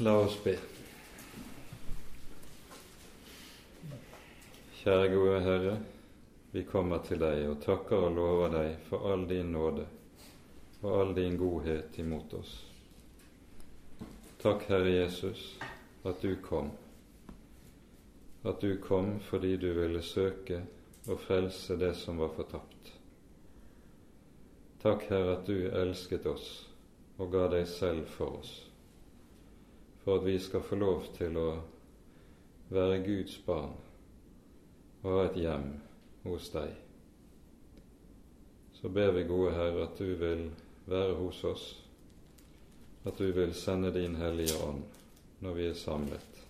La oss be. Kjære gode Herre, vi kommer til deg og takker og lover deg for all din nåde og all din godhet imot oss. Takk, Herre Jesus, at du kom, at du kom fordi du ville søke og frelse det som var fortapt. Takk, Herre, at du elsket oss og ga deg selv for oss for at vi skal få lov til å være Guds barn og ha et hjem hos deg. Så ber vi, gode Herre, at du vil være hos oss, at du vil sende din Hellige Ånd når vi er samlet,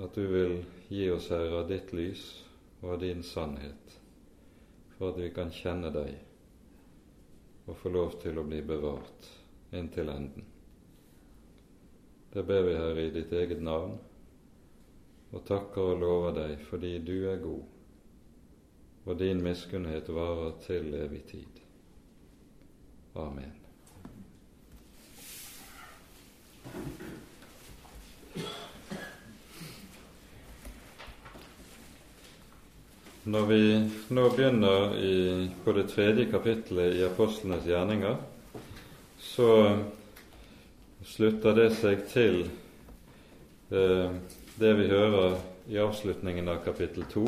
at du vil gi oss, Herre, av ditt lys og av din sannhet, for at vi kan kjenne deg og få lov til å bli bevart inntil enden. Det ber vi, Herre, i ditt eget navn, og takker og lover deg fordi du er god, og din miskunnhet varer til evig tid. Amen. Når vi nå begynner i, på det tredje kapittelet i apostlenes gjerninger, så slutter det seg til eh, det vi hører i avslutningen av kapittel to,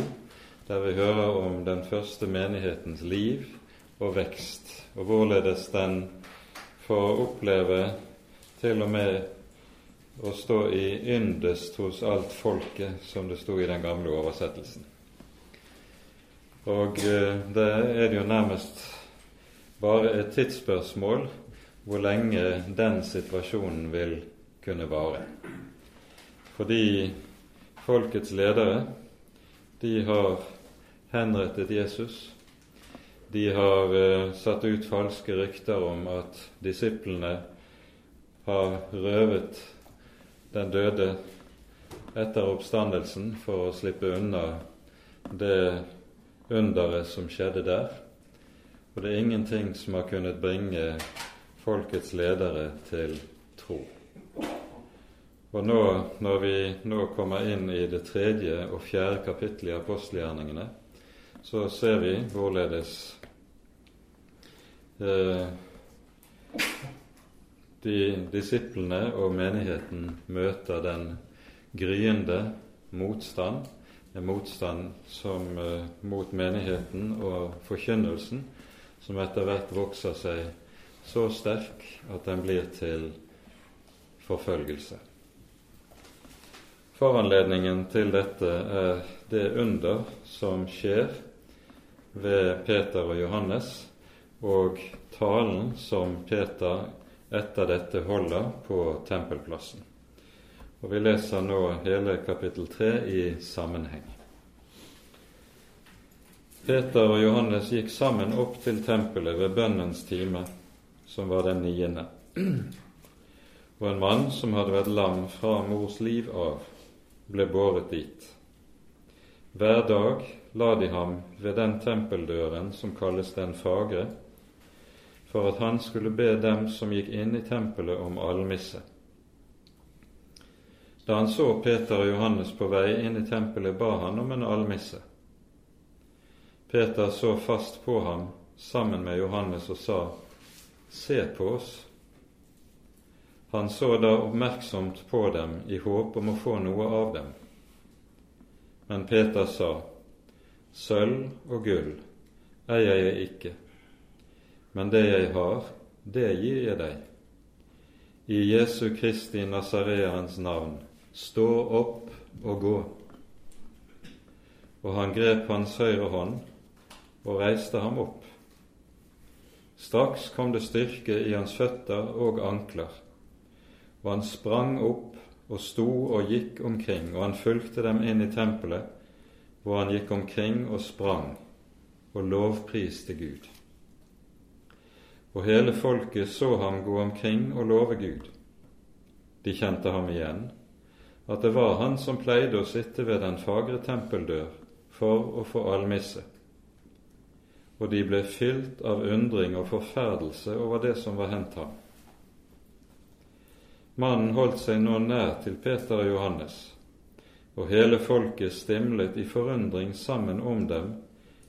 der vi hører om den første menighetens liv og vekst, og hvorledes den får oppleve til og med å stå i yndest hos alt folket, som det sto i den gamle oversettelsen. Og eh, det er det jo nærmest bare et tidsspørsmål hvor lenge den situasjonen vil kunne vare. Fordi folkets ledere, de har henrettet Jesus. De har uh, satt ut falske rykter om at disiplene har røvet den døde etter oppstandelsen for å slippe unna det underet som skjedde der. Og det er ingenting som har kunnet bringe folkets ledere til tro. Og nå, når vi nå kommer inn i det tredje og fjerde kapittel i apostelgjerningene, så ser vi hvorledes eh, de disiplene og menigheten møter den gryende motstand, en motstand som eh, mot menigheten og forkynnelsen, som etter hvert vokser seg så sterk at den blir til forfølgelse. Foranledningen til dette er det under som skjer ved Peter og Johannes, og talen som Peter etter dette holder på tempelplassen. Og Vi leser nå hele kapittel 3 i sammenheng. Peter og Johannes gikk sammen opp til tempelet ved bønnens time som var den niende. Og en mann som hadde vært lam fra mors liv av, ble båret dit. Hver dag la de ham ved den tempeldøren som kalles Den fagre, for at han skulle be dem som gikk inn i tempelet, om almisse. Da han så Peter og Johannes på vei inn i tempelet, ba han om en almisse. Peter så fast på ham sammen med Johannes og sa:" Se på oss. Han så da oppmerksomt på dem i håp om å få noe av dem. Men Peter sa, Sølv og gull eier jeg ikke, men det jeg har, det gir jeg deg. I Jesu Kristi Nasareans navn, stå opp og gå. Og han grep hans høyre hånd og reiste ham opp. Straks kom det styrke i hans føtter og ankler, og han sprang opp og sto og gikk omkring, og han fulgte dem inn i tempelet, hvor han gikk omkring og sprang og lovpriste Gud. Og hele folket så ham gå omkring og love Gud. De kjente ham igjen, at det var han som pleide å sitte ved den fagre tempeldør for å få almisse og de ble fylt av undring og forferdelse over det som var hendt ham. Mannen holdt seg nå nær til Peter og Johannes, og hele folket stimlet i forundring sammen om dem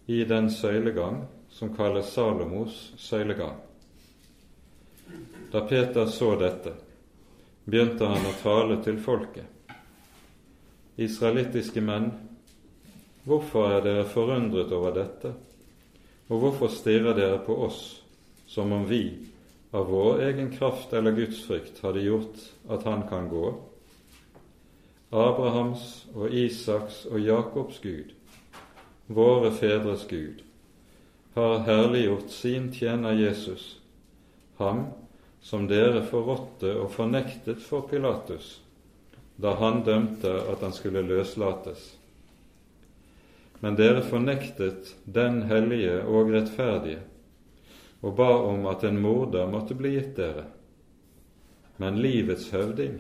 i den søylegang som kalles Salomos søylegang. Da Peter så dette, begynte han å tale til folket. Israelittiske menn, hvorfor er dere forundret over dette, og hvorfor stirrer dere på oss som om vi av vår egen kraft eller gudsfrykt hadde gjort at han kan gå? Abrahams og Isaks og Jakobs Gud, våre fedres Gud, har herliggjort sin tjener Jesus, ham som dere forrådte og fornektet for Pilatus da han dømte at han skulle løslates. Men dere fornektet den hellige og rettferdige og ba om at en morder måtte bli gitt dere. Men livets høvding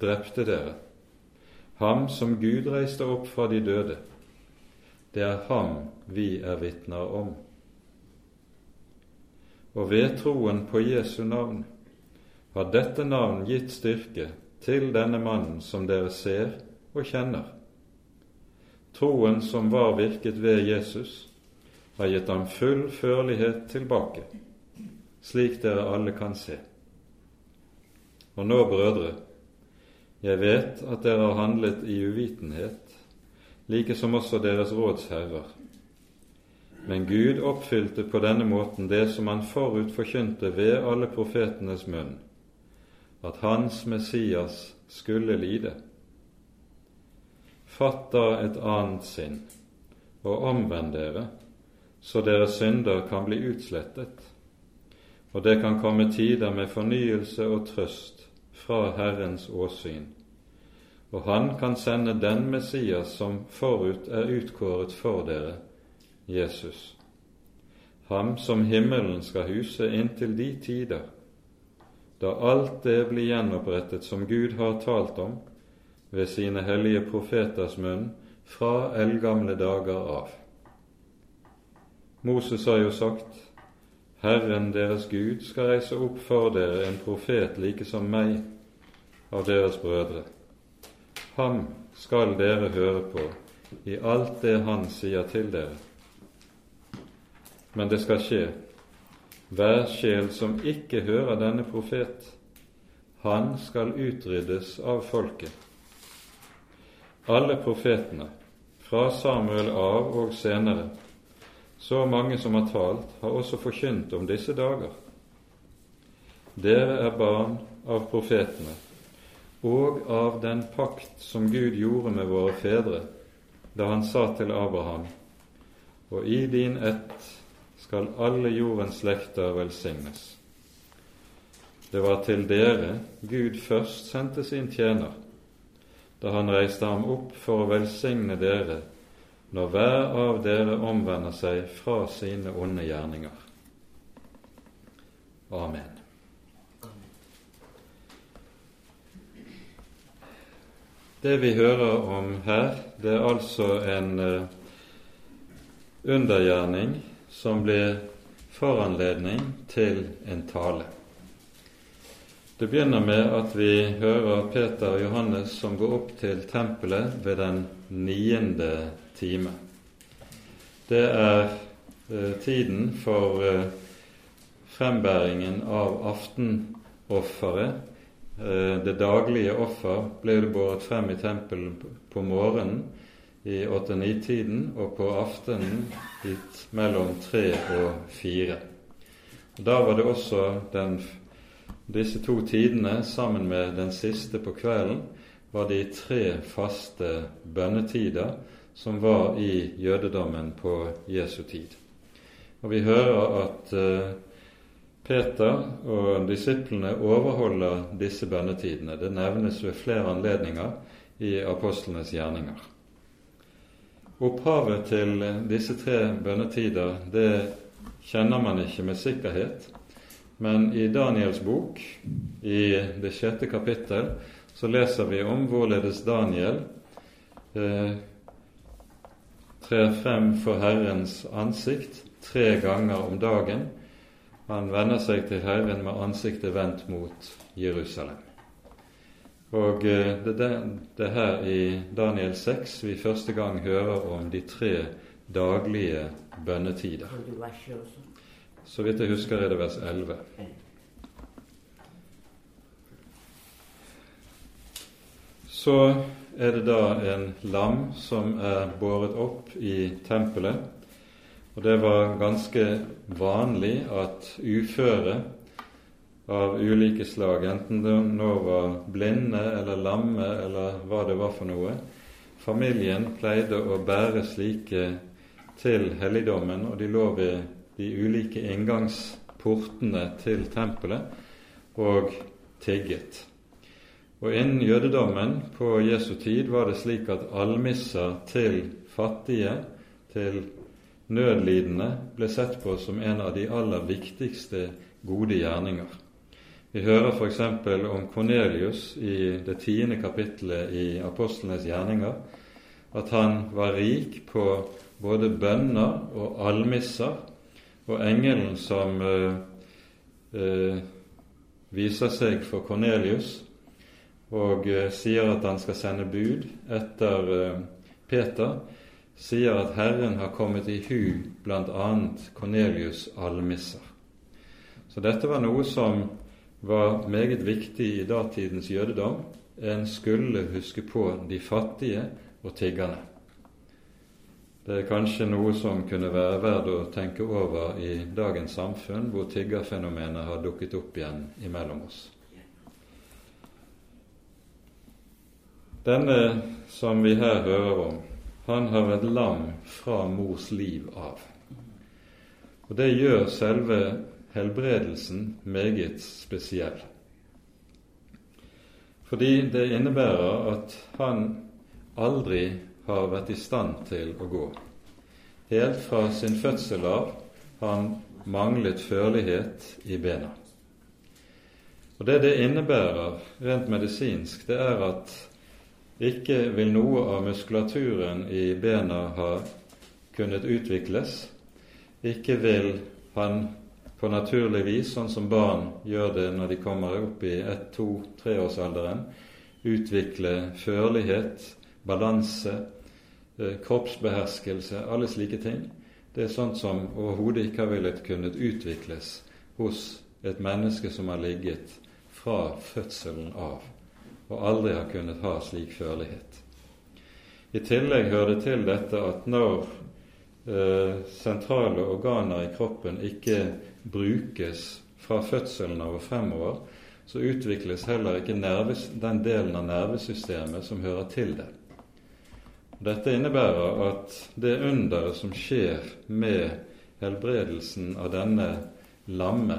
drepte dere ham som Gud reiste opp fra de døde. Det er ham vi er vitner om. Og ved troen på Jesu navn har dette navn gitt styrke til denne mannen som dere ser og kjenner. Troen som var virket ved Jesus, har gitt ham full førlighet tilbake, slik dere alle kan se. Og nå, brødre, jeg vet at dere har handlet i uvitenhet, like som også deres rådsherrer. Men Gud oppfylte på denne måten det som han forut forkynte ved alle profetenes munn, at hans Messias skulle lide. Fatt da et annet sinn, og omvend dere, så deres synder kan bli utslettet, og det kan komme tider med fornyelse og trøst fra Herrens åsyn, og han kan sende den Messias som forut er utkåret for dere, Jesus, ham som himmelen skal huse inntil de tider, da alt det blir gjenopprettet som Gud har talt om ved sine hellige profeters munn fra eldgamle dager av. Moses har jo sagt Herren deres Gud skal reise opp for dere en profet like som meg av deres brødre. Ham skal dere høre på i alt det han sier til dere. Men det skal skje, hver sjel som ikke hører denne profet, han skal utryddes av folket. Alle profetene, fra Samuel av og senere, så mange som har talt, har også forkynt om disse dager. Dere er barn av profetene og av den pakt som Gud gjorde med våre fedre da han sa til Abraham, og i din ett skal alle jordens slekter velsignes. Det var til dere Gud først sendte sin tjener, da han reiste ham opp for å velsigne dere når hver av dere omvender seg fra sine onde gjerninger. Amen. Det vi hører om her, det er altså en uh, undergjerning som blir foranledning til en tale. Det begynner med at vi hører Peter og Johannes som går opp til tempelet ved den niende time. Det er eh, tiden for eh, frembæringen av aftenofferet. Eh, det daglige offer ble det båret frem i tempelet på morgenen i åtte-ni-tiden og på aftenen hit mellom tre og fire. Da var det også den, disse to tidene sammen med den siste på kvelden var de tre faste bønnetider som var i jødedommen på Jesu tid. Og Vi hører at uh, Peter og disiplene overholder disse bønnetidene. Det nevnes ved flere anledninger i apostlenes gjerninger. Opphavet til disse tre bønnetider det kjenner man ikke med sikkerhet, men i Daniels bok, i det sjette kapittel, så leser vi om hvorledes Daniel eh, trer frem for Herrens ansikt tre ganger om dagen. Han vender seg til Herren med ansiktet vendt mot Jerusalem. Og eh, det er her i Daniel 6 vi første gang hører om de tre daglige bønnetider. Så vidt jeg husker, er det vers 11. Så er det da en lam som er båret opp i tempelet. Og det var ganske vanlig at uføre av ulike slag, enten det nå var blinde eller lamme eller hva det var for noe. Familien pleide å bære slike til helligdommen, og de lå ved de ulike inngangsportene til tempelet og tigget. Og innen jødedommen på Jesu tid var det slik at almisser til fattige, til nødlidende, ble sett på som en av de aller viktigste gode gjerninger. Vi hører f.eks. om Kornelius i det tiende kapittelet i Apostlenes gjerninger, at han var rik på både bønner og almisser, og engelen som eh, eh, viser seg for Kornelius og eh, sier at han skal sende bud etter Peter, sier at Herren har kommet i hu bl.a. Kornelius' almisser. Så dette var noe som var meget viktig i datidens jødedom. En skulle huske på de fattige og tiggerne. Det er kanskje noe som kunne være verdt å tenke over i dagens samfunn, hvor tiggerfenomenet har dukket opp igjen imellom oss. Denne som vi her hører om, han har vært lam fra mors liv av. Og Det gjør selve helbredelsen meget spesiell. Fordi det innebærer at han aldri har vært i stand til å gå. Helt fra sin fødsel av har han manglet førlighet i bena. Og Det det innebærer rent medisinsk, det er at ikke vil noe av muskulaturen i bena ha kunnet utvikles. Ikke vil han på naturlig vis, sånn som barn gjør det når de kommer opp i ett-, to-, treårsalderen. Utvikle førlighet, balanse, eh, kroppsbeherskelse, alle slike ting. Det er sånt som overhodet ikke har villet kunnet utvikles hos et menneske som har ligget fra fødselen av, og aldri har kunnet ha slik førlighet. I tillegg hører det til dette at når eh, sentrale organer i kroppen ikke brukes fra fødselen av og fremover, så utvikles heller ikke nerves, den delen av nervesystemet som hører til det. Dette innebærer at det underet som skjer med helbredelsen av denne lamme,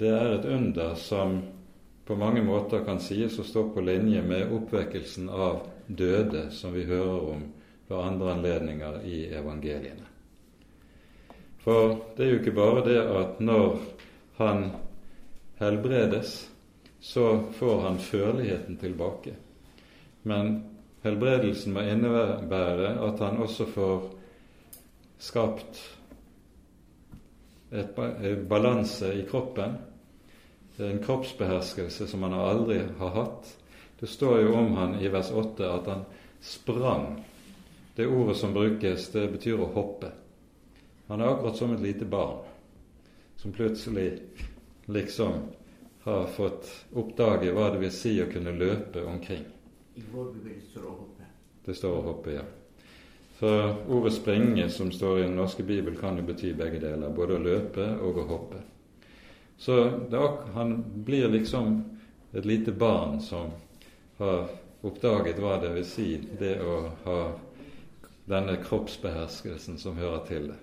det er et under som på mange måter kan sies å stå på linje med oppvekkelsen av døde, som vi hører om ved andre anledninger i evangeliene. For det er jo ikke bare det at når han helbredes, så får han førligheten tilbake. Men helbredelsen må innebære at han også får skapt et balanse i kroppen, en kroppsbeherskelse som han aldri har hatt. Det står jo om han i vers 8 at han sprang. Det ordet som brukes, det betyr å hoppe. Han er akkurat som et lite barn som plutselig liksom har fått oppdage hva det vil si å kunne løpe omkring. I vår bibel står å hoppe. Det står å hoppe, ja. Så ordet 'springe', som står i den norske bibel, kan jo bety begge deler. Både å løpe og å hoppe. Så er, han blir liksom et lite barn som har oppdaget hva det vil si, det å ha denne kroppsbeherskelsen som hører til det.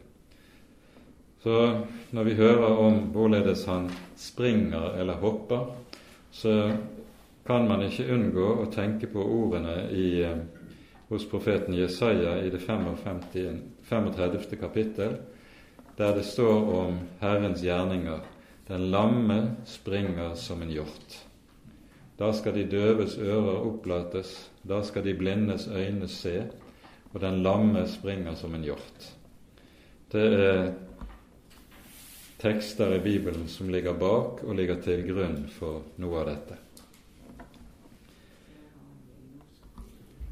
Så når vi hører om hvorledes han springer eller hopper, så kan man ikke unngå å tenke på ordene i, eh, hos profeten Jesaja i det 55, 35. kapittel, der det står om Herrens gjerninger. Den lamme springer som en hjort. Da skal de døves ører opplates, da skal de blindes øyne se, og den lamme springer som en hjort. Det er tekster i Bibelen som ligger bak og ligger til grunn for noe av dette.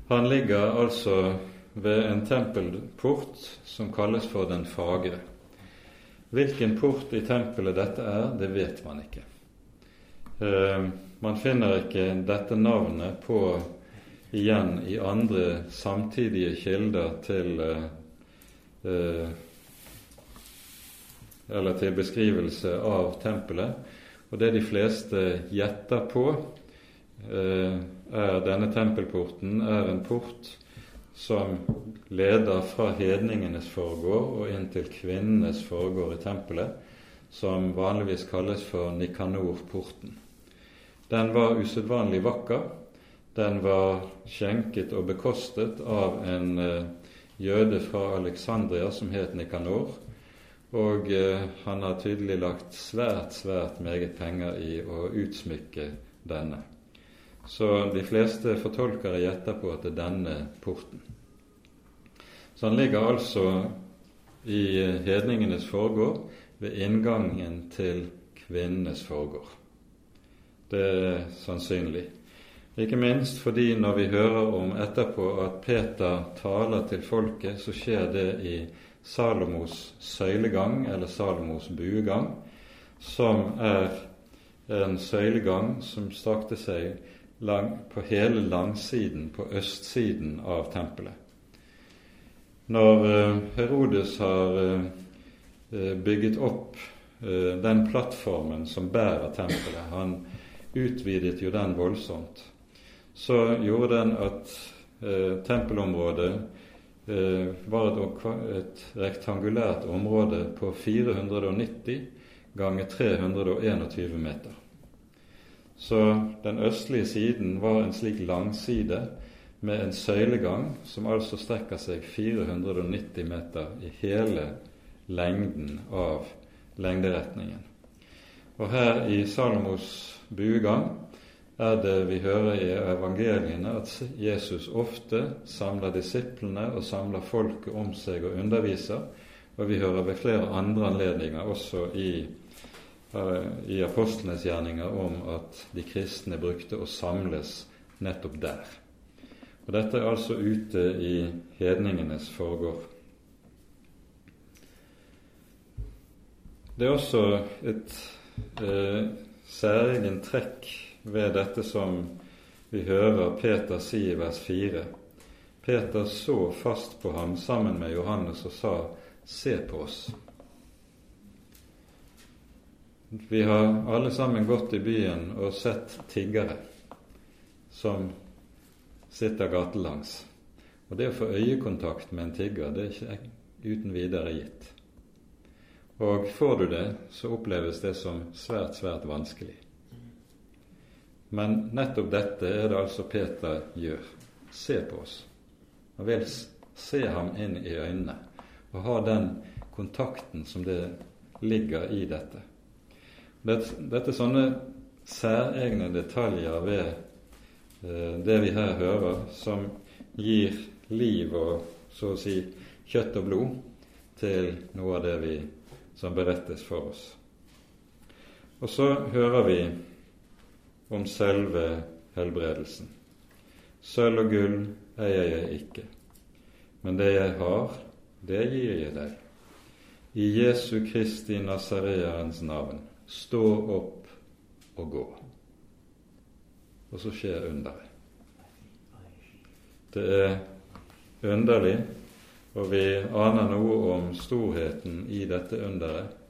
Han ligger altså ved en tempelport som kalles for Den fagre. Hvilken port i tempelet dette er, det vet man ikke. Eh, man finner ikke dette navnet på igjen i andre samtidige kilder til eh, eh, eller til beskrivelse av tempelet. Og det de fleste gjetter på, er denne tempelporten er en port som leder fra hedningenes forgård og inn til kvinnenes forgård i tempelet, som vanligvis kalles for Nikanor-porten. Den var usedvanlig vakker. Den var skjenket og bekostet av en eh, jøde fra Alexandria som het Nikanor. Og eh, han har tydelig lagt svært, svært meget penger i å utsmykke denne. Så de fleste fortolkere gjetter på at det er denne porten. Så han ligger altså i hedningenes forgård ved inngangen til kvinnenes forgård. Det er sannsynlig. Ikke minst fordi når vi hører om etterpå at Peter taler til folket, så skjer det i Salomos søylegang, eller Salomos buegang, som er en søylegang som strakte seg lang, på hele langsiden, på østsiden av tempelet. Når eh, Herodes har eh, eh, bygget opp den plattformen som bærer tempelet Han utvidet jo den voldsomt. Så gjorde den at tempelområdet var et, rektangulært område på 490 ganger 321 meter. Så den østlige siden var en slik langside med en søylegang som altså strekker seg 490 meter i hele lengden av lengderetningen. Og her i Salomos buegang er det vi hører i evangeliene at Jesus ofte samler disiplene og samler folket om seg og underviser, og vi hører ved flere andre anledninger også i i apostlenes gjerninger om at de kristne brukte å samles nettopp der. Og Dette er altså ute i hedningenes forgård. Det er også et eh, særegen trekk ved dette som vi hører Peter si i vers 4. Peter så fast på ham sammen med Johannes og sa, Se på oss. Vi har alle sammen gått i byen og sett tiggere som sitter gatelangs. Og det å få øyekontakt med en tigger, det er ikke uten videre gitt. Og får du det, så oppleves det som svært, svært vanskelig. Men nettopp dette er det altså Peter gjør. Se på oss. Han vil se ham inn i øynene og ha den kontakten som det ligger i dette. Dette, er sånne særegne detaljer ved eh, det vi her hører, som gir liv og så å si kjøtt og blod til noe av det vi, som berettes for oss. Og så hører vi om selve helbredelsen. Sølv og gull eier jeg ikke, men det jeg har, det gir jeg deg. I Jesu Kristi Nasareerens navn stå opp og gå. Og så skjer underet. Det er underlig, og vi aner noe om storheten i dette underet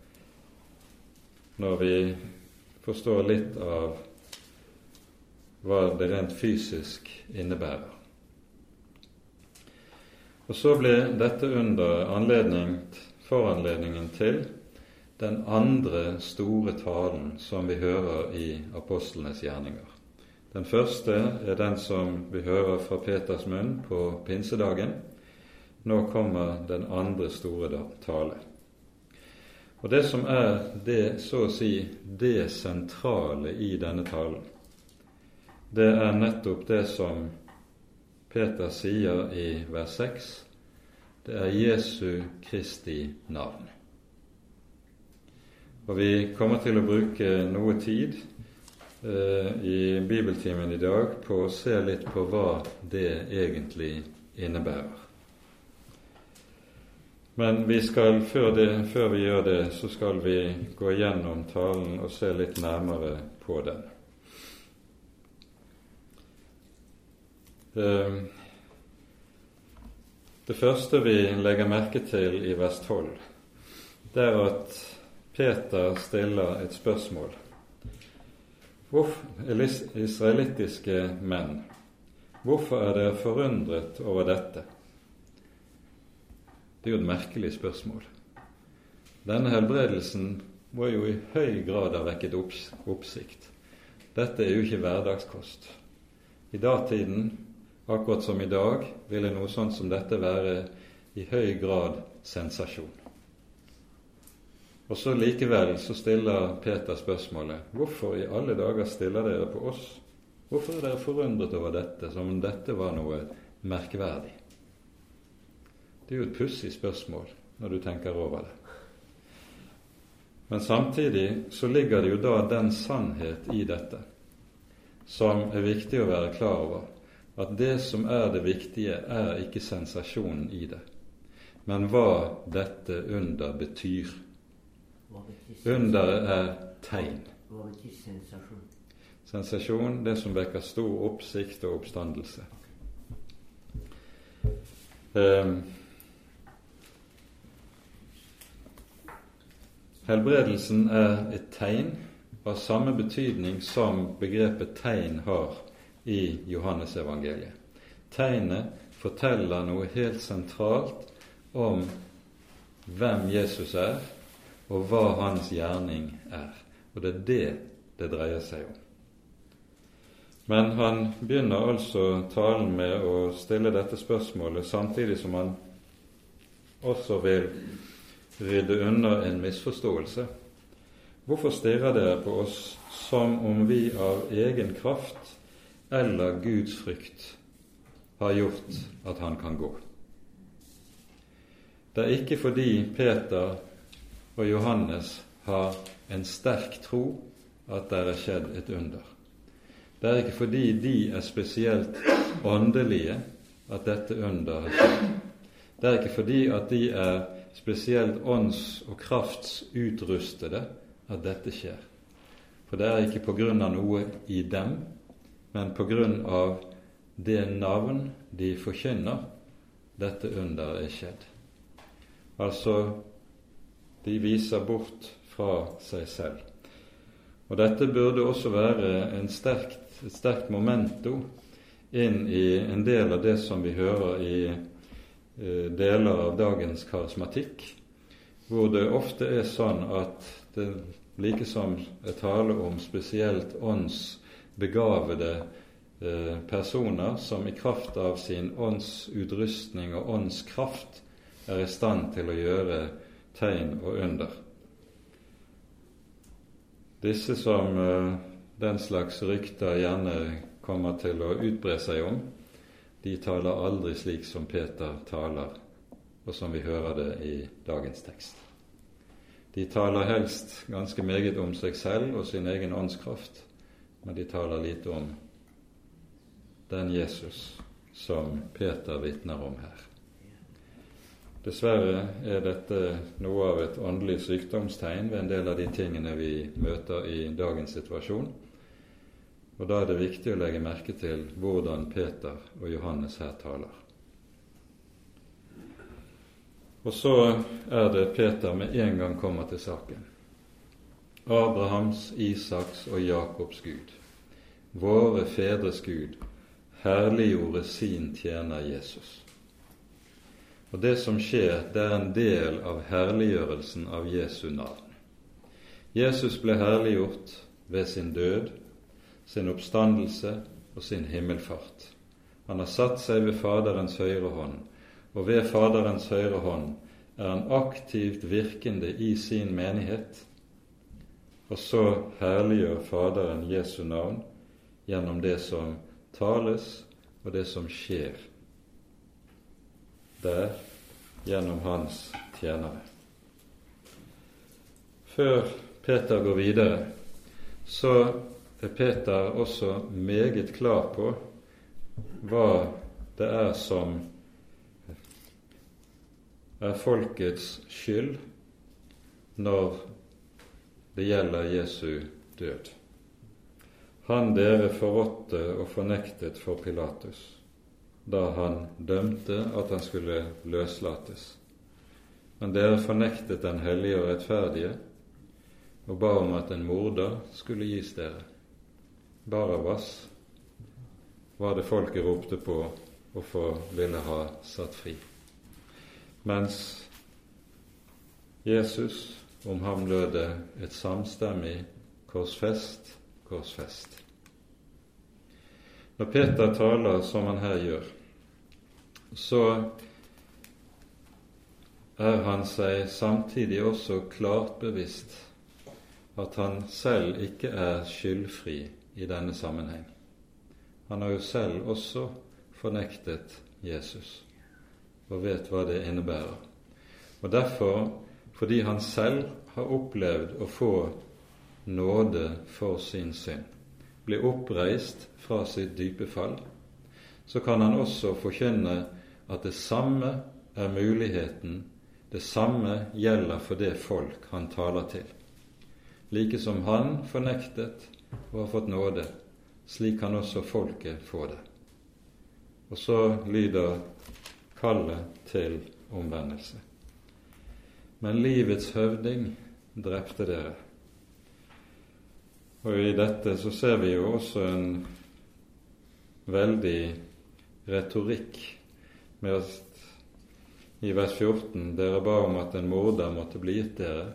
når vi forstår litt av hva det rent fysisk innebærer. Og så blir dette under anledning, foranledningen til den andre store talen som vi hører i apostlenes gjerninger. Den første er den som vi hører fra Peters munn på pinsedagen. Nå kommer den andre store tale. Og Det som er det, så å si, det sentrale i denne talen, det er nettopp det som Peter sier i vers 6. Det er Jesu Kristi navn. Og vi kommer til å bruke noe tid eh, i bibeltimen i dag på å se litt på hva det egentlig innebærer. Men vi skal, før, det, før vi gjør det, så skal vi gå gjennom talen og se litt nærmere på den. Eh, det første vi legger merke til i 12, det er at Peter stiller et spørsmål. Hvorfor, israelittiske menn, hvorfor er dere forundret over dette? Det er jo et merkelig spørsmål. Denne helbredelsen må jo i høy grad ha vekket oppsikt. Dette er jo ikke hverdagskost. I datiden, akkurat som i dag, ville noe sånt som dette være i høy grad sensasjon. Og så likevel så stiller Peter spørsmålet hvorfor i alle dager stiller dere på oss? Hvorfor er dere forundret over dette, som om dette var noe merkverdig? Det er jo et pussig spørsmål når du tenker over det. Men samtidig så ligger det jo da den sannhet i dette som er viktig å være klar over. At det som er det viktige, er ikke sensasjonen i det, men hva dette under betyr. Underet er tegn. Sensasjon, det som vekker stor oppsikt og oppstandelse. Um, Helbredelsen er et tegn av samme betydning som begrepet tegn har i Johannesevangeliet. Tegnet forteller noe helt sentralt om hvem Jesus er, og hva hans gjerning er. Og det er det det dreier seg om. Men han begynner altså talen med å stille dette spørsmålet samtidig som han også vil rydde unna en misforståelse. Hvorfor stirrer dere på oss som om vi av egen kraft eller Guds frykt har gjort at han kan gå? Det er ikke fordi Peter og Johannes har en sterk tro at det er skjedd et under. Det er ikke fordi de er spesielt åndelige at dette under har skjedd. Det er ikke fordi at de er spesielt ånds- og kraftsutrustede at dette skjer. For det er ikke på grunn av noe i dem, men på grunn av det navn de forkynner, dette under er skjedd. Altså, de viser bort fra seg selv. Og dette burde også være sterkt, et sterkt momento inn i en del av det som vi hører i Eh, deler av dagens karismatikk, hvor det ofte er sånn at det likesom er tale om spesielt åndsbegavede eh, personer som i kraft av sin åndsutrustning og åndskraft er i stand til å gjøre tegn og under. Disse som eh, den slags rykter gjerne kommer til å utbre seg om, de taler aldri slik som Peter taler, og som vi hører det i dagens tekst. De taler helst ganske meget om seg selv og sin egen åndskraft, men de taler lite om den Jesus som Peter vitner om her. Dessverre er dette noe av et åndelig sykdomstegn ved en del av de tingene vi møter i dagens situasjon. Og da er det viktig å legge merke til hvordan Peter og Johannes her taler. Og så er det Peter med en gang kommer til saken. Abrahams, Isaks og Jakobs Gud, våre fedres Gud, herliggjorde sin tjener Jesus. Og det som skjer, det er en del av herliggjørelsen av Jesu navn. Jesus ble herliggjort ved sin død sin oppstandelse og sin himmelfart. Han har satt seg ved Faderens høyre hånd, og ved Faderens høyre hånd er han aktivt virkende i sin menighet. Og så herliggjør Faderen Jesu navn gjennom det som tales, og det som skjer der gjennom hans tjenere. Før Peter går videre, så er Peter også meget klar på hva det er som er folkets skyld når det gjelder Jesu død. Han dere forrådte og fornektet for Pilatus da han dømte at han skulle løslates. Men dere fornektet den hellige og rettferdige og ba om at en morder skulle gis dere. Barabas var det folket ropte på og for ville ha satt fri. Mens Jesus, om ham lød det et samstemmig korsfest, korsfest. Når Peter taler som han her gjør, så er han seg samtidig også klart bevisst at han selv ikke er skyldfri i denne sammenheng. Han har jo selv også fornektet Jesus og vet hva det innebærer. Og derfor, fordi han selv har opplevd å få nåde for sin synd, bli oppreist fra sitt dype fall, så kan han også forkynne at det samme er muligheten, det samme gjelder for det folk han taler til. Like som han fornektet og har fått nåde, slik kan også folket få det. Og så lyder kallet til omvendelse. Men livets høvding drepte dere. Og i dette så ser vi jo også en veldig retorikk med at i vers 14 dere ba om at en morder måtte bli gitt dere,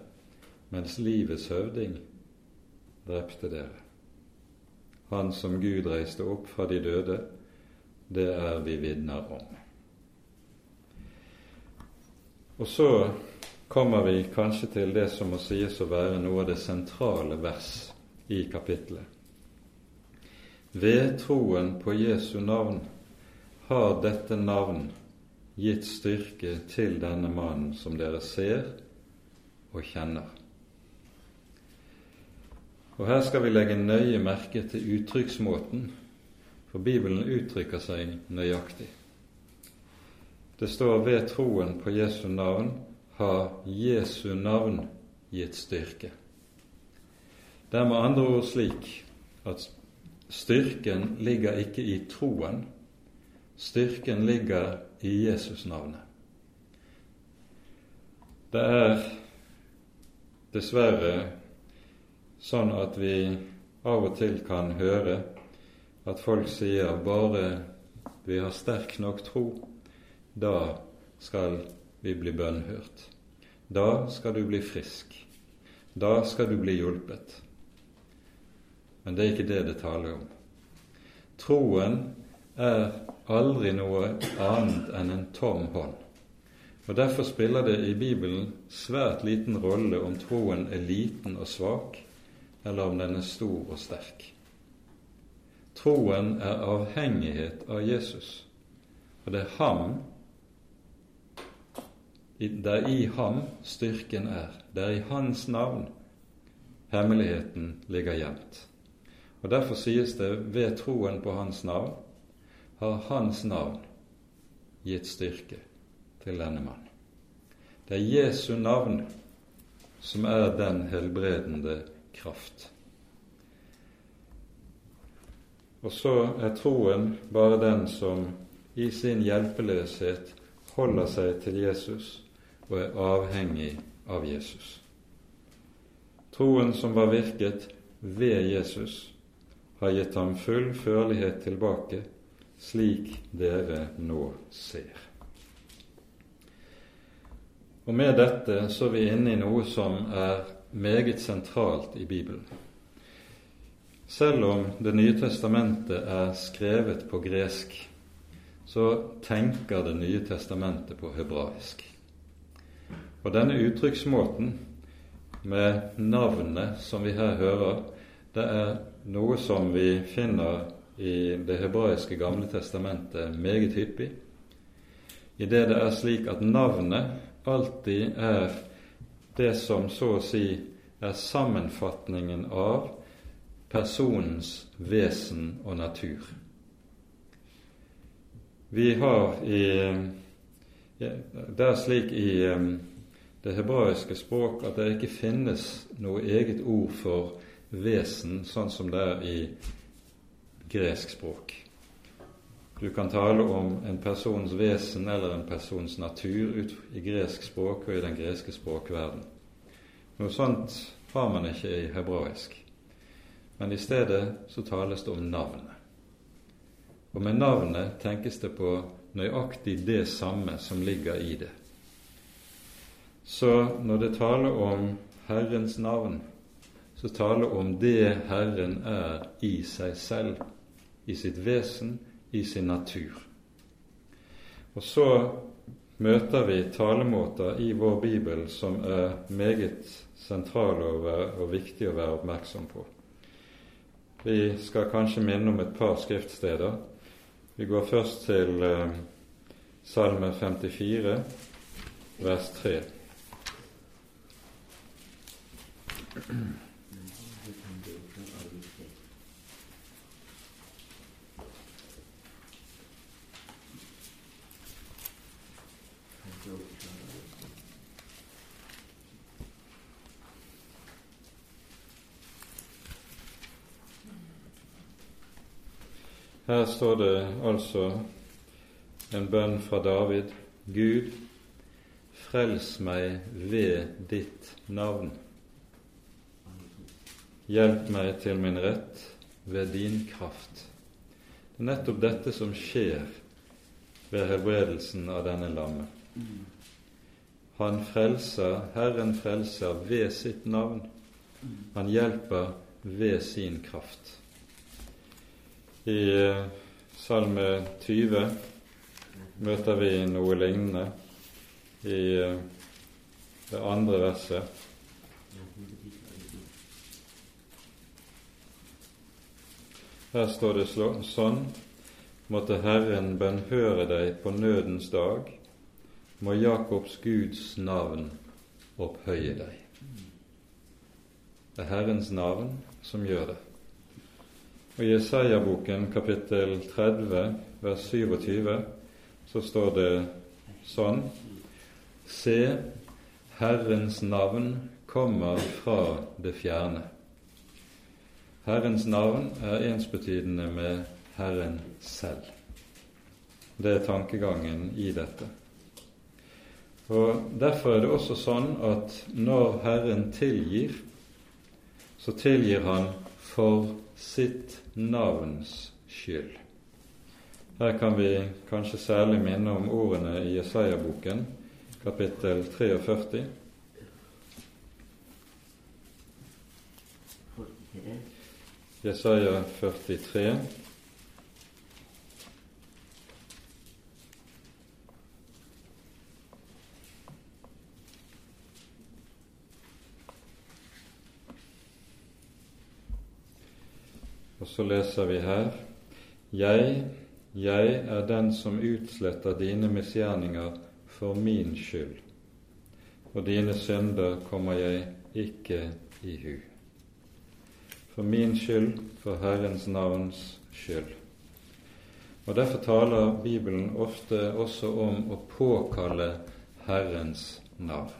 mens livets høvding drepte dere. Han som Gud reiste opp fra de døde, det er vi vitner om. Og så kommer vi kanskje til det som må sies å være noe av det sentrale vers i kapittelet. Ved troen på Jesu navn har dette navn gitt styrke til denne mannen som dere ser og kjenner. Og Her skal vi legge nøye merke til uttrykksmåten, for Bibelen uttrykker seg nøyaktig. Det står ved troen på Jesu navn har Jesu navn gitt styrke. Det er med andre ord slik at styrken ligger ikke i troen, styrken ligger i Jesus-navnet. Det er dessverre sånn at vi av og til kan høre at folk sier bare vi har sterk nok tro, da skal vi bli bønnhørt. Da skal du bli frisk. Da skal du bli hjulpet. Men det er ikke det det taler om. Troen er aldri noe annet enn en tom hånd. Og Derfor spiller det i Bibelen svært liten rolle om troen er liten og svak, eller om den er stor og sterk. Troen er avhengighet av Jesus, og det er ham det er i ham styrken er. Det er i hans navn hemmeligheten ligger gjemt. Og Derfor sies det ved troen på Hans navn har Hans navn gitt styrke til denne mann. Det er Jesu navn som er den helbredende kraft. Og så er troen bare den som i sin hjelpeløshet holder seg til Jesus og er avhengig av Jesus. Troen som var virket ved Jesus, har gitt ham full førlighet tilbake, slik dere nå ser. Og Med dette så er vi inne i noe som er meget sentralt i Bibelen. Selv om Det nye testamentet er skrevet på gresk, så tenker Det nye testamentet på hebraisk. Og denne uttrykksmåten med navnet som vi her hører, det er noe som vi finner i Det hebraiske Gamle testamentet meget hyppig, i det er slik at navnet alltid er det som så å si er sammenfatningen av personens vesen og natur. Vi har i Det er slik i det hebraiske språk at det ikke finnes noe eget ord for vesen, sånn som det er i gresk språk. Du kan tale om en persons vesen eller en persons natur ut i gresk språk og i den greske språkverden. Noe sånt har man ikke i hebraisk. Men i stedet så tales det om navnet. Og med navnet tenkes det på nøyaktig det samme som ligger i det. Så når det taler om Herrens navn, så taler om det Herren er i seg selv, i sitt vesen, i sin natur. Og så møter vi talemåter i vår bibel som er meget sentrale og, viktige å være oppmerksom på. Vi skal kanskje minne om et par skriftsteder. Vi går først til eh, Salme 54, vers 3. Her står det altså en bønn fra David. Gud, frels meg ved ditt navn. Hjelp meg til min rett ved din kraft. Det er nettopp dette som skjer ved helbredelsen av denne lammet. Han frelser, Herren frelser ved sitt navn. Han hjelper ved sin kraft. I eh, Salme 20 møter vi noe lignende i eh, det andre verset. Her står det sånn Måtte Herren bønnhøre deg på nødens dag, må Jakobs Guds navn opphøye deg. Det er Herrens navn som gjør det. Og I Jesaja-boken kapittel 30 vers 27 så står det sånn Se, Herrens navn kommer fra det fjerne. Herrens navn er ensbetydende med Herren selv. Det er tankegangen i dette. Og Derfor er det også sånn at når Herren tilgir, så tilgir Han for sitt navns skyld. Her kan vi kanskje særlig minne om ordene i Jesaja-boken, kapittel 43. Jesaja 43. Og så leser vi her Jeg, jeg er den som utsletter dine misgjerninger for min skyld, og dine synder kommer jeg ikke i hu. For min skyld, for Herrens navns skyld. Og Derfor taler Bibelen ofte også om å påkalle Herrens navn.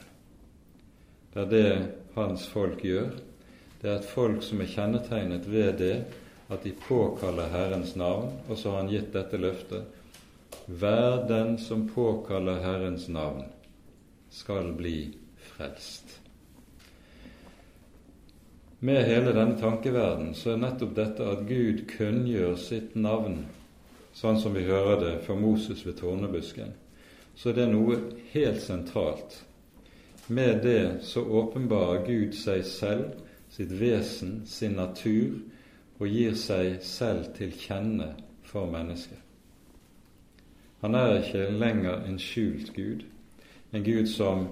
Det er det hans folk gjør. Det er et folk som er kjennetegnet ved det at de påkaller Herrens navn, og så har han gitt dette løftet. Hver den som påkaller Herrens navn, skal bli frelst. Med hele denne tankeverden så er nettopp dette at Gud kunngjør sitt navn, sånn som vi hører det for Moses ved tornebusken, så det er noe helt sentralt. Med det så åpenbarer Gud seg selv, sitt vesen, sin natur, og gir seg selv til kjenne for mennesket. Han er ikke lenger en skjult Gud, en Gud som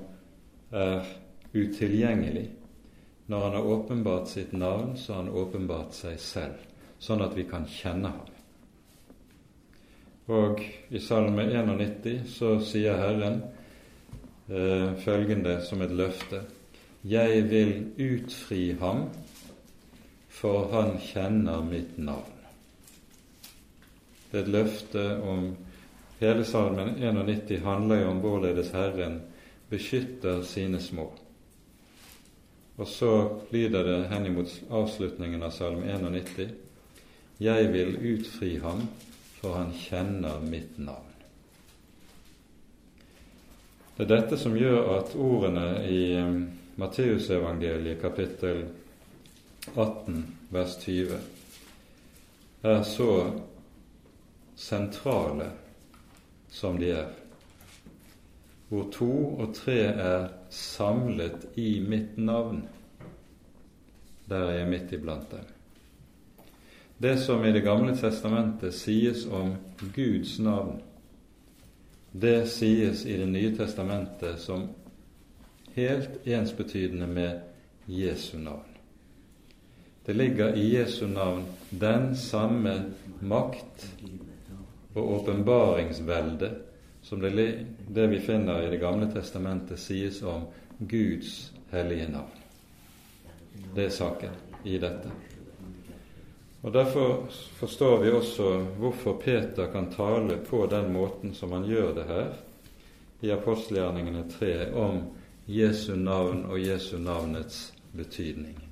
er utilgjengelig. Når han har åpenbart sitt navn, så har han åpenbart seg selv, sånn at vi kan kjenne ham. Og i Salme 91 så sier Herren eh, følgende som et løfte Jeg vil utfri ham for han kjenner mitt navn. Det er et løfte om Hele salmen 91 handler jo om hvorledes Herren beskytter sine små. Og så lyder det henimot avslutningen av salme 91 Jeg vil utfri ham, for han kjenner mitt navn. Det er dette som gjør at ordene i um, Matteusevangeliet kapittel 18 vers 20 er så sentrale som de er, hvor to og tre er samlet i mitt navn. Der er jeg midt iblant dem. Det som i Det gamle testamentet sies om Guds navn, det sies i Det nye testamentet som helt ensbetydende med Jesu navn. Det ligger i Jesu navn den samme makt og åpenbaringsvelde som det, det vi finner i Det gamle testamentet sies om Guds hellige navn. Det er saken i dette. Og Derfor forstår vi også hvorfor Peter kan tale på den måten som han gjør det her i apostelgjerningene 3 om Jesu navn og Jesu navnets betydning.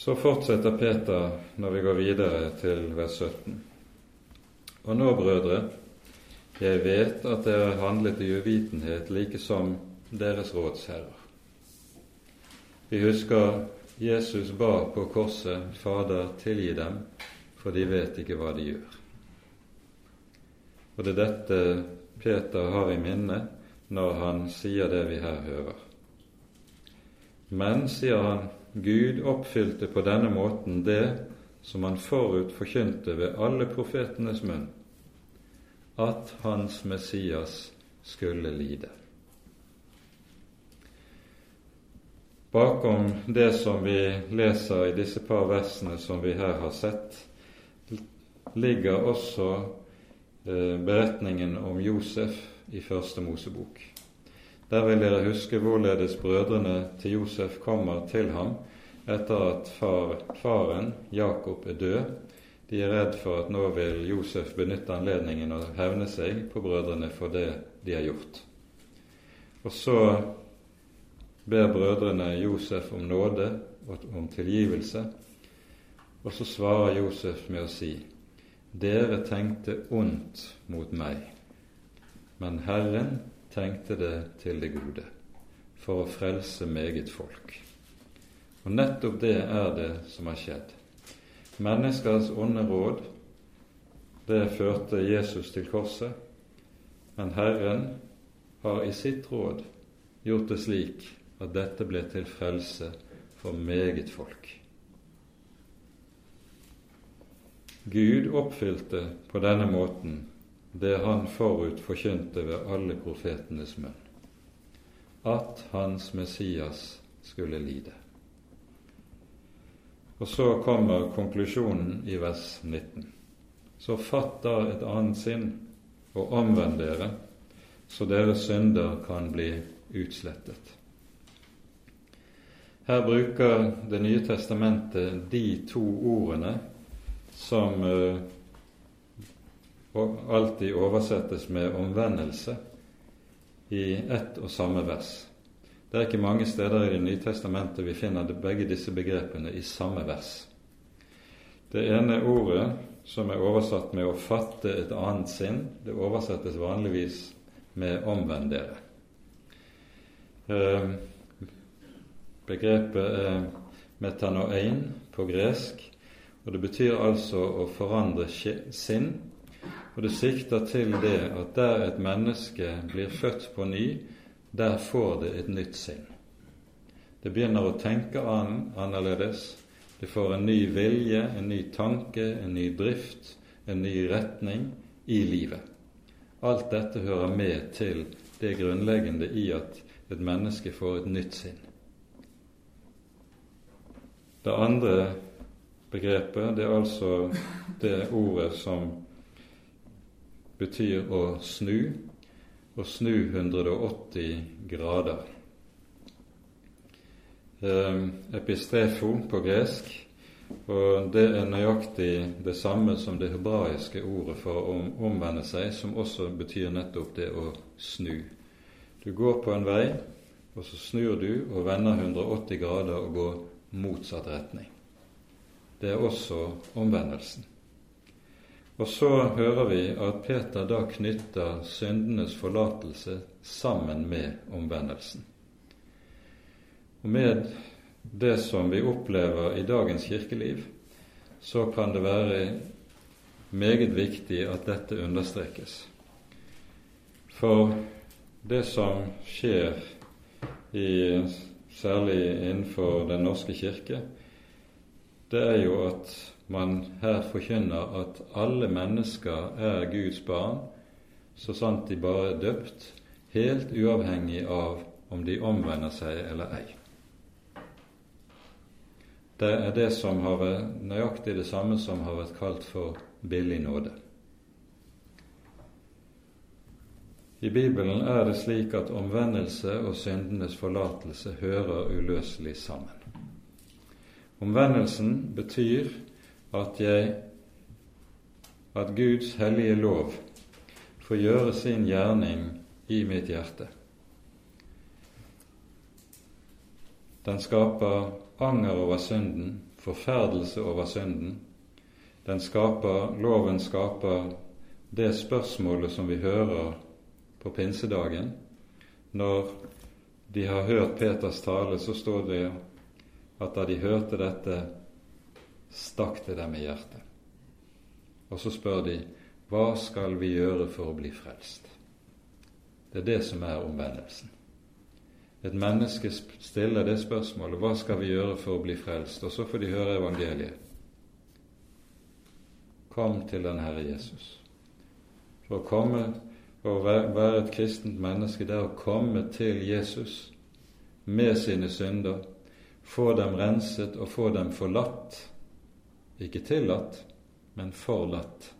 Så fortsetter Peter når vi går videre til vers 17. Og nå, brødre, jeg vet at dere handlet i uvitenhet like som deres rådsherrer. Vi husker Jesus ba på korset, Fader, tilgi dem, for de vet ikke hva de gjør. Og det er dette Peter har i minne når han sier det vi her hører. Men, sier han, Gud oppfylte på denne måten det som han forut forkynte ved alle profetenes munn, at hans Messias skulle lide. Bakom det som vi leser i disse par versene som vi her har sett, ligger også eh, beretningen om Josef i Første Mosebok. Der vil dere huske hvorledes brødrene til Josef kommer til ham etter at far, faren, Jakob, er død. De er redd for at nå vil Josef benytte anledningen og hevne seg på brødrene for det de har gjort. Og så ber brødrene Josef om nåde og om tilgivelse, og så svarer Josef med å si:" Dere tenkte ondt mot meg, men Herren tenkte det til det gode, for å frelse meget folk. Og nettopp det er det som har skjedd. Menneskers onde råd, det førte Jesus til korset, men Herren har i sitt råd gjort det slik at dette ble til frelse for meget folk. Gud oppfylte på denne måten det han forut forkynte ved alle profetenes munn, at hans Messias skulle lide. Og så kommer konklusjonen i vers 19. Så fatt da et annet sinn og omvend dere, så deres synder kan bli utslettet. Her bruker Det nye testamentet de to ordene som uh, og alltid oversettes med omvendelse i ett og samme vers. Det er ikke mange steder i Det nye testamentet vi finner begge disse begrepene i samme vers. Det ene ordet, som er oversatt med 'å fatte et annet sinn', det oversettes vanligvis med 'omvend dere'. Eh, begrepet er metanoein på gresk, og det betyr altså å forandre sinn og det sikter til det at der et menneske blir født på ny, der får det et nytt sinn. Det begynner å tenke an, annerledes. Det får en ny vilje, en ny tanke, en ny drift, en ny retning i livet. Alt dette hører med til det grunnleggende i at et menneske får et nytt sinn. Det andre begrepet det er altså det ordet som betyr å snu, og snu 180 grader. eh, epistrefo på gresk, og det er nøyaktig det samme som det hebraiske ordet for å omvende seg, som også betyr nettopp det å snu. Du går på en vei, og så snur du og vender 180 grader og går motsatt retning. Det er også omvendelsen. Og så hører vi at Peter da knytter syndenes forlatelse sammen med omvendelsen. Og med det som vi opplever i dagens kirkeliv, så kan det være meget viktig at dette understrekes. For det som skjer i, særlig innenfor Den norske kirke, det er jo at man her forkynner at alle mennesker er Guds barn, så sant de bare er døpt, helt uavhengig av om de omvender seg eller ei. Det er det som har vært nøyaktig det samme som har vært kalt for billig nåde. I Bibelen er det slik at omvendelse og syndenes forlatelse hører uløselig sammen. Omvendelsen betyr at jeg at Guds hellige lov får gjøre sin gjerning i mitt hjerte. Den skaper anger over synden, forferdelse over synden. Den skaper, Loven skaper det spørsmålet som vi hører på pinsedagen. Når de har hørt Peters tale, så står det at da de hørte dette, stakk det dem i hjertet. Og så spør de hva skal vi gjøre for å bli frelst? Det er det som er omvendelsen. Et menneske stiller det spørsmålet hva skal vi gjøre for å bli frelst? Og så får de høre evangeliet. Kom til den Herre Jesus. For å komme og være et kristent menneske, det er å komme til Jesus med sine synder, få dem renset og få dem forlatt. Ikke tillatt, men forlatt.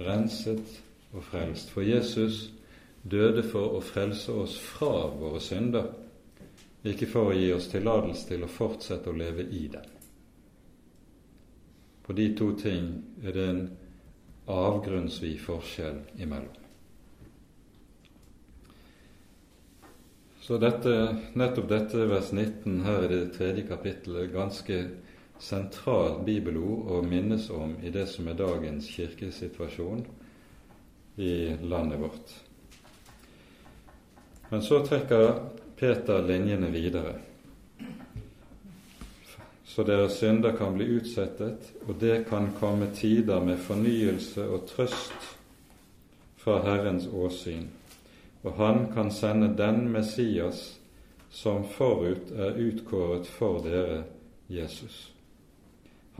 Renset og frelst. For Jesus døde for å frelse oss fra våre synder, ikke for å gi oss tillatelse til å fortsette å leve i dem. På de to ting er det en avgrunnsvid forskjell imellom. Så dette, nettopp dette vers 19 her i det tredje kapittelet ganske sentralt bibelord å minnes om i det som er dagens kirkesituasjon i landet vårt. Men så trekker Peter linjene videre, så deres synder kan bli utsettet, og det kan komme tider med fornyelse og trøst fra Herrens åsyn, og Han kan sende den Messias som forut er utkåret for dere, Jesus.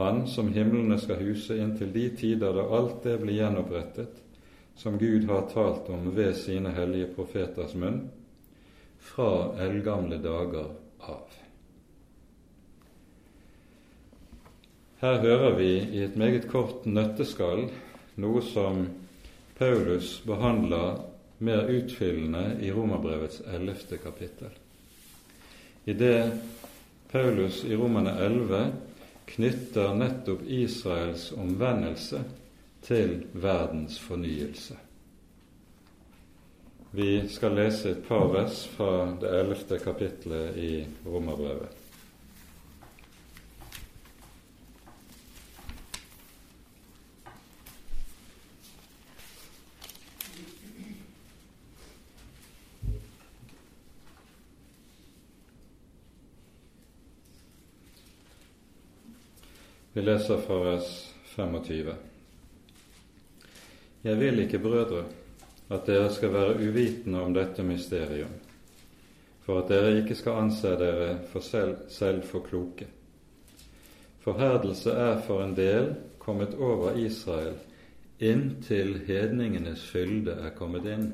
Han som himlene skal huse inntil de tider da alt det blir gjenopprettet, som Gud har talt om ved sine hellige profeters munn, fra eldgamle dager av. Her hører vi i et meget kort nøtteskall noe som Paulus behandler mer utfyllende i Romerbrevets ellevte kapittel. I det Paulus i Romerne 11 knytter nettopp Israels omvendelse til verdens fornyelse. Vi skal lese et par vers fra det ellevte kapitlet i Romerbrevet. Vi leser fra vers 25. Jeg vil ikke, brødre, at dere skal være uvitende om dette mysterium, for at dere ikke skal anse dere for selv, selv for kloke. Forherdelse er for en del kommet over Israel inntil hedningenes fylde er kommet inn.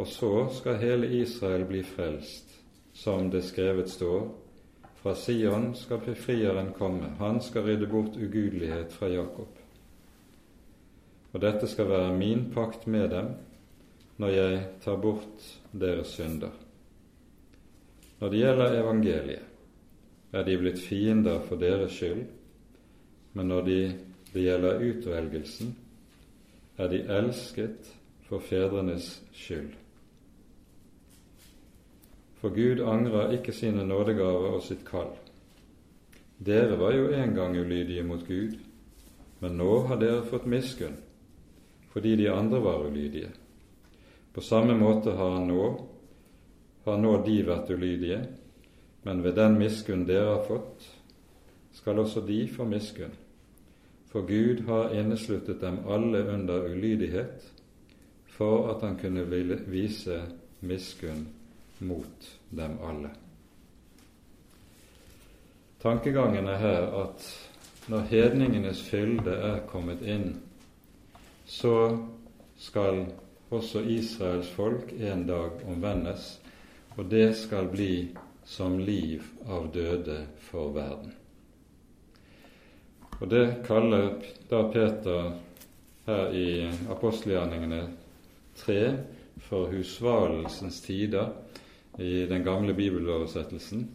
Og så skal hele Israel bli frelst, som det skrevet står. Fra Sion skal befrieren komme, han skal rydde bort ugudelighet fra Jakob. Og dette skal være min pakt med dem når jeg tar bort deres synder. Når det gjelder evangeliet, er de blitt fiender for deres skyld, men når de, det gjelder utvelgelsen, er de elsket for fedrenes skyld. For Gud angrer ikke sine nådegaver og sitt kall. Dere var jo en gang ulydige mot Gud, men nå har dere fått miskunn fordi de andre var ulydige. På samme måte har nå, har nå de vært ulydige, men ved den miskunn dere har fått, skal også de få miskunn. For Gud har innesluttet dem alle under ulydighet, for at han kunne vise miskunn mot dem alle. Tankegangen er her at når hedningenes fylde er kommet inn, så skal også Israels folk en dag omvendes, og det skal bli som liv av døde for verden. Og Det kaller da Peter her i apostelgjerningene 3 for husvalelsens tider i den gamle bibeloversettelsen.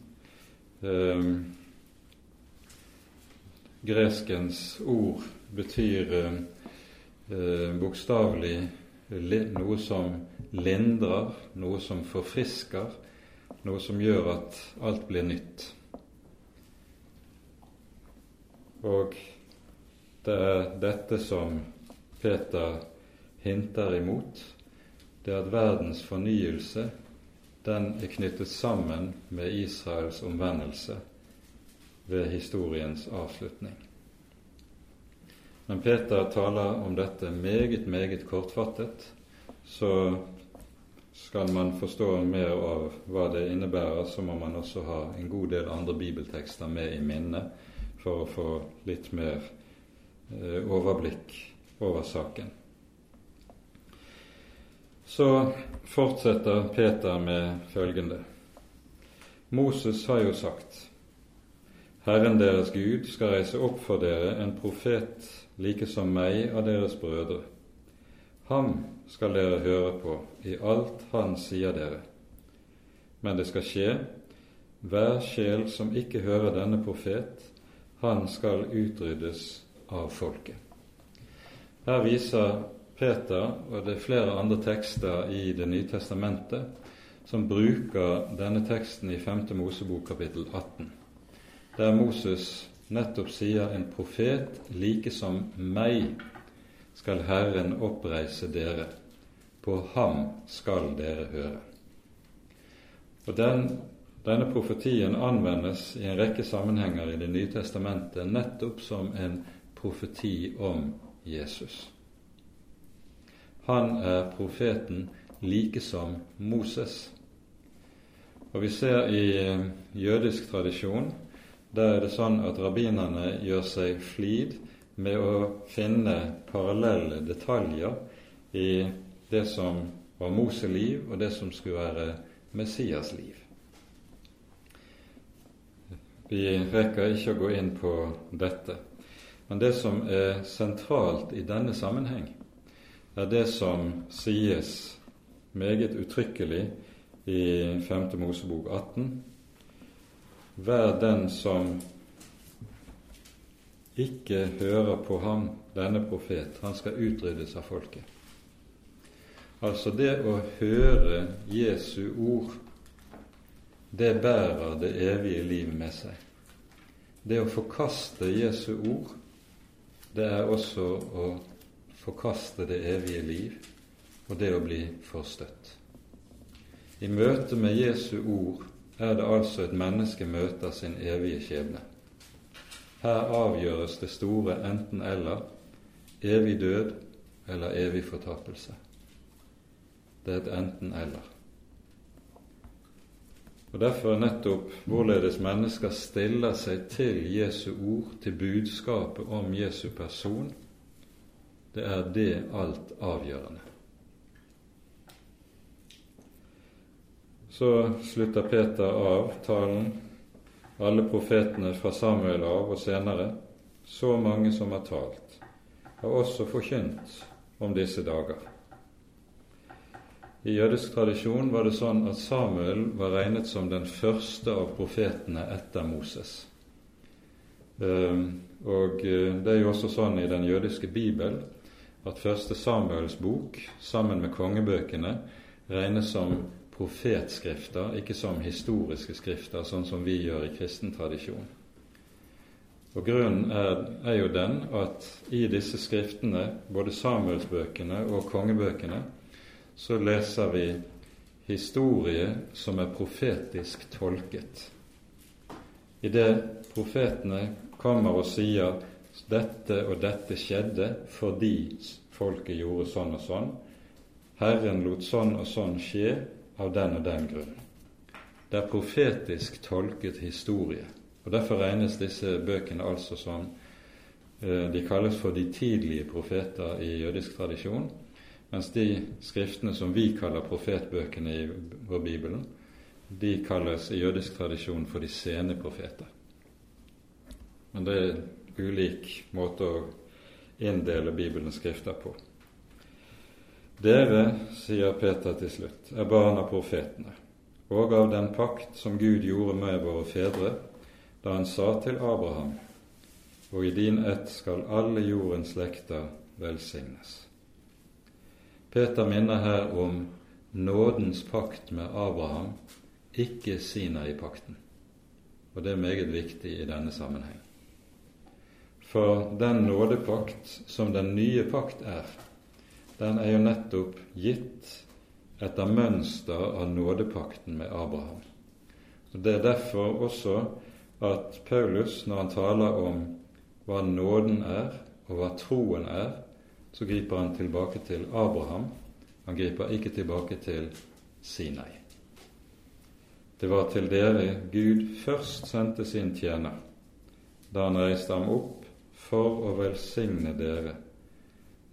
Eh, greskens ord betyr eh, bokstavelig noe som lindrer, noe som forfrisker, noe som gjør at alt blir nytt. Og det er dette som Peter hinter imot, det er at verdens fornyelse den er knyttet sammen med Israels omvendelse ved historiens avslutning. Men Peter taler om dette meget, meget kortfattet, så skal man forstå mer av hva det innebærer, så må man også ha en god del andre bibeltekster med i minnet for å få litt mer eh, overblikk over saken. Så fortsetter Peter med følgende. Moses har jo sagt Herren deres Gud skal reise opp for dere en profet like som meg av deres brødre. Ham skal dere høre på i alt han sier dere. Men det skal skje, hver sjel som ikke hører denne profet, han skal utryddes av folket. Her viser Peter, og det er flere andre tekster i Det nye testamentet, som bruker denne teksten i 5. Mosebok kapittel 18, der Moses nettopp sier en profet like som meg skal Herren oppreise dere, på ham skal dere høre. Og den, Denne profetien anvendes i en rekke sammenhenger i Det nye testamentet nettopp som en profeti om Jesus. Han er profeten like som Moses. Og Vi ser i eh, jødisk tradisjon der er det sånn at rabbinerne gjør seg flid med å finne parallelle detaljer i det som var Moseliv, og det som skulle være Messias liv. Vi rekker ikke å gå inn på dette, men det som er sentralt i denne sammenheng, er det som sies meget uttrykkelig i 5. Mosebok 18. Vær den som ikke hører på ham, denne profet, han skal utryddes av folket. Altså det å høre Jesu ord, det bærer det evige liv med seg. Det å forkaste Jesu ord, det er også å forkaste det evige liv og det å bli forstøtt. I møte med Jesu ord er det altså et menneske møter sin evige skjebne. Her avgjøres det store enten-eller, evig død eller evig fortapelse. Det er et enten-eller. Og Derfor er nettopp hvorledes mennesker stiller seg til Jesu ord, til budskapet om Jesu person, det er det alt avgjørende. Så slutter Peter av talen, alle profetene fra Samuel av og senere, så mange som har talt, har også forkynt om disse dager. I jødisk tradisjon var det sånn at Samuel var regnet som den første av profetene etter Moses. Ehm, og eh, det er jo også sånn i den jødiske bibel at første Samuels bok sammen med kongebøkene regnes som profetskrifter, ikke som historiske skrifter, sånn som vi gjør i kristen tradisjon. Og Grunnen er, er jo den at i disse skriftene, både Samuelsbøkene og kongebøkene, så leser vi historie som er profetisk tolket. Idet profetene kommer og sier dette og dette skjedde fordi folket gjorde sånn og sånn. Herren lot sånn og sånn skje av den og den grunn. Det er profetisk tolket historie. og Derfor regnes disse bøkene altså som eh, de kalles for de tidlige profeter i jødisk tradisjon, mens de skriftene som vi kaller profetbøkene i vår Bibelen, de kalles i jødisk tradisjon for de sene profeter. Men det ulik måte å inndele Bibelens skrifter på. Dere, sier Peter til slutt, er barn av profetene, og av den pakt som Gud gjorde med våre fedre da han sa til Abraham, og i din ett skal alle jordens slekter velsignes. Peter minner her om nådens pakt med Abraham, ikke Sinai-pakten. Og det er meget viktig i denne sammenheng. For den nådepakt som den nye pakt er, den er jo nettopp gitt etter mønster av nådepakten med Abraham. Og Det er derfor også at Paulus, når han taler om hva nåden er, og hva troen er, så griper han tilbake til Abraham. Han griper ikke tilbake til Sinai. Det var til dere Gud først sendte sin tjener, da han reiste ham opp for å velsigne dere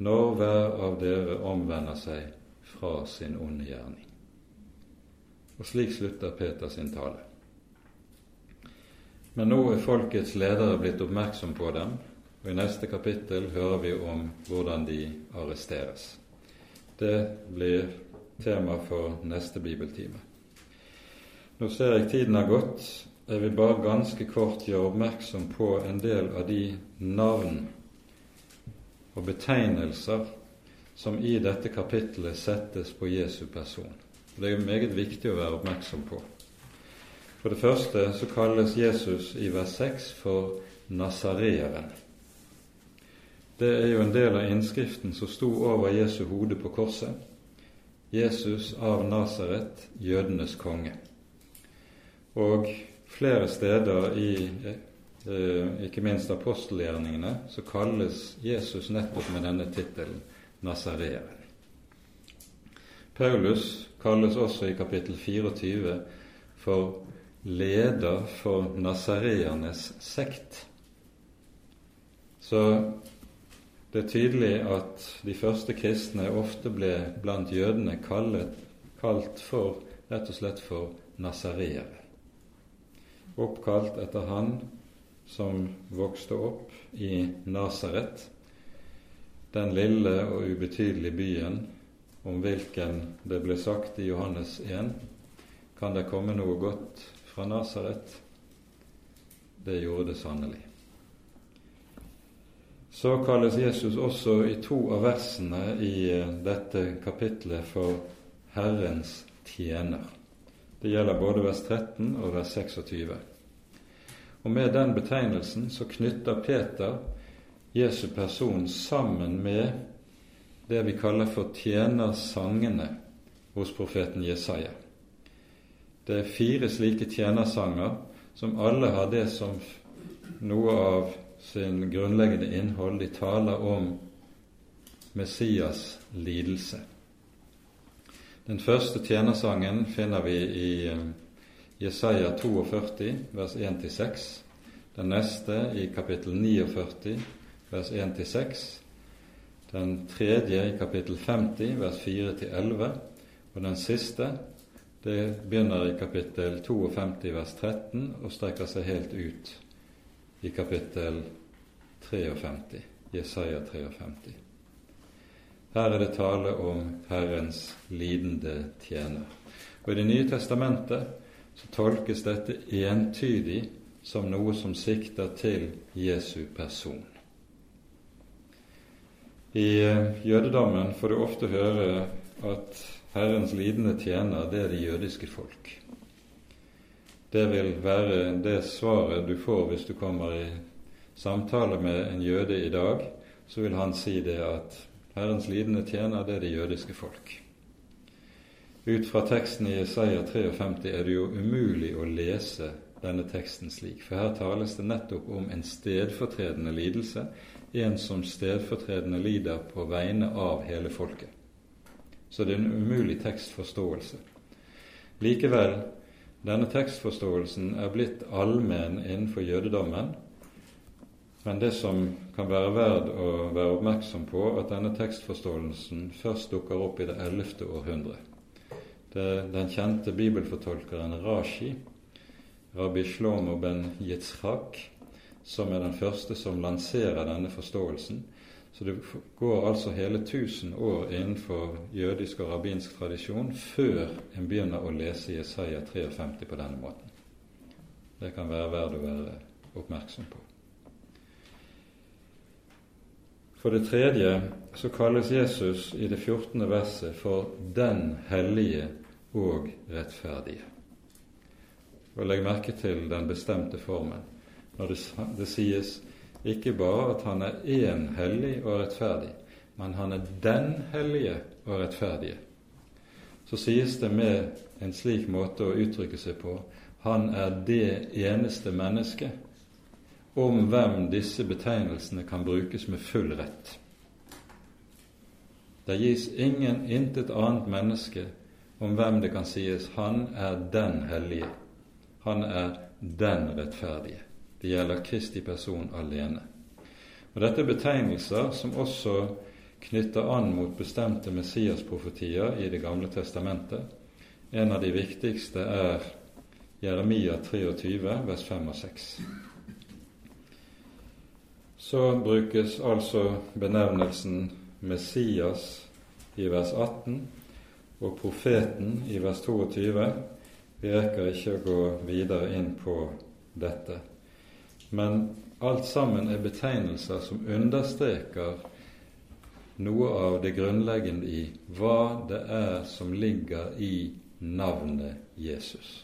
når hver av dere omvender seg fra sin onde gjerning. Og slik slutter Peter sin tale. Men nå er folkets ledere blitt oppmerksom på dem, og I neste kapittel hører vi om hvordan de arresteres. Det blir tema for neste bibeltime. Nå ser jeg tiden har gått. Jeg vil bare ganske kort gjøre oppmerksom på en del av de navn og betegnelser som i dette kapittelet settes på Jesu person. Det er meget viktig å være oppmerksom på. For det første så kalles Jesus i vers 6 for Nasareeren. Det er jo en del av innskriften som sto over Jesu hode på korset. Jesus av Nasaret, jødenes konge. Og flere steder i ikke minst apostelgjerningene så kalles Jesus nettopp med denne tittelen Nasareeren. Paulus kalles også i kapittel 24 for leder for nasareernes sekt. Så det er tydelig at de første kristne ofte ble blant jødene kallet, kalt for rett og slett for nasareere. Oppkalt etter han som vokste opp i Nasaret, den lille og ubetydelige byen om hvilken det ble sagt i Johannes 1 kan det komme noe godt fra Nasaret? Det gjorde det sannelig. Så kalles Jesus også i to av versene i eh, dette kapitlet for Herrens tjener. Det gjelder både vers 13 og vers 26. Og med den betegnelsen så knytter Peter Jesu person sammen med det vi kaller for tjenersangene hos profeten Jesaja. Det er fire slike tjenersanger som alle har det som noe av sin grunnleggende innhold. De taler om Messias lidelse. Den første tjenersangen finner vi i eh, Jesaja 42, vers 1-6. Den neste i kapittel 49, vers 1-6. Den tredje i kapittel 50, vers 4-11. Og den siste det begynner i kapittel 52, vers 13, og strekker seg helt ut i kapittel 53, Jesaja 53. Her er det tale om Herrens lidende tjener. Og I Det nye testamentet så tolkes dette entydig som noe som sikter til Jesu person. I eh, jødedommen får du ofte høre at Herrens lidende tjener, det er det jødiske folk. Det vil være det svaret du får hvis du kommer i samtale med en jøde i dag. Så vil han si det at Herrens lidende tjener, det er det jødiske folk. Ut fra teksten i Isaiah 53 er det jo umulig å lese denne teksten slik, for her tales det nettopp om en stedfortredende lidelse, en som stedfortredende lider på vegne av hele folket. Så det er en umulig tekstforståelse. Likevel, denne tekstforståelsen er blitt allmenn innenfor jødedommen, men det som kan være verd å være oppmerksom på, at denne tekstforståelsen først dukker opp i det ellevte århundre. Den kjente bibelfortolkeren Rashi, rabbi Shlomo ben Yitzhak, som er den første som lanserer denne forståelsen. Så det går altså hele 1000 år innenfor jødisk og rabbinsk tradisjon før en begynner å lese Jesaja 53 på denne måten. Det kan være verd å være oppmerksom på. For det tredje så kalles Jesus i det 14. verset for Den hellige og rettferdige. Og Legg merke til den bestemte formen når det, det sies ikke bare at han er én hellig og rettferdig, men han er den hellige og rettferdige. Så sies det med en slik måte å uttrykke seg på han er det eneste mennesket om hvem disse betegnelsene kan brukes med full rett. Det gis ingen intet annet menneske om hvem det kan sies 'han er den hellige', 'han er den rettferdige'. Det gjelder Kristi person alene. Og Dette er betegnelser som også knytter an mot bestemte Messias-profetier i Det gamle testamentet. En av de viktigste er Jeremia 23, vers 5 og 6 så brukes altså benevnelsen Messias i vers 18 og profeten i vers 22. Vi rekker ikke å gå videre inn på dette. Men alt sammen er betegnelser som understreker noe av det grunnleggende i hva det er som ligger i navnet Jesus.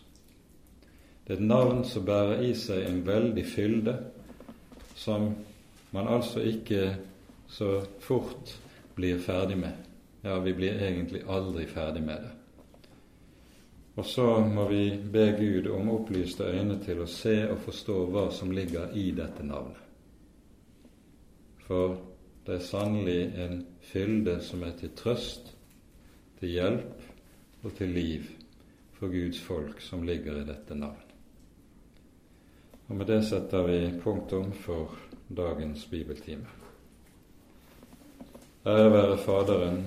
Det er et navn som bærer i seg en veldig fylde, som man altså ikke så fort blir ferdig med. Ja, vi blir egentlig aldri ferdig med det. Og så må vi be Gud om opplyste øyne til å se og forstå hva som ligger i dette navnet. For det er sannelig en fylde som er til trøst, til hjelp og til liv for Guds folk som ligger i dette navn. Og med det setter vi punktum for dagens bibeltime. Ære være Faderen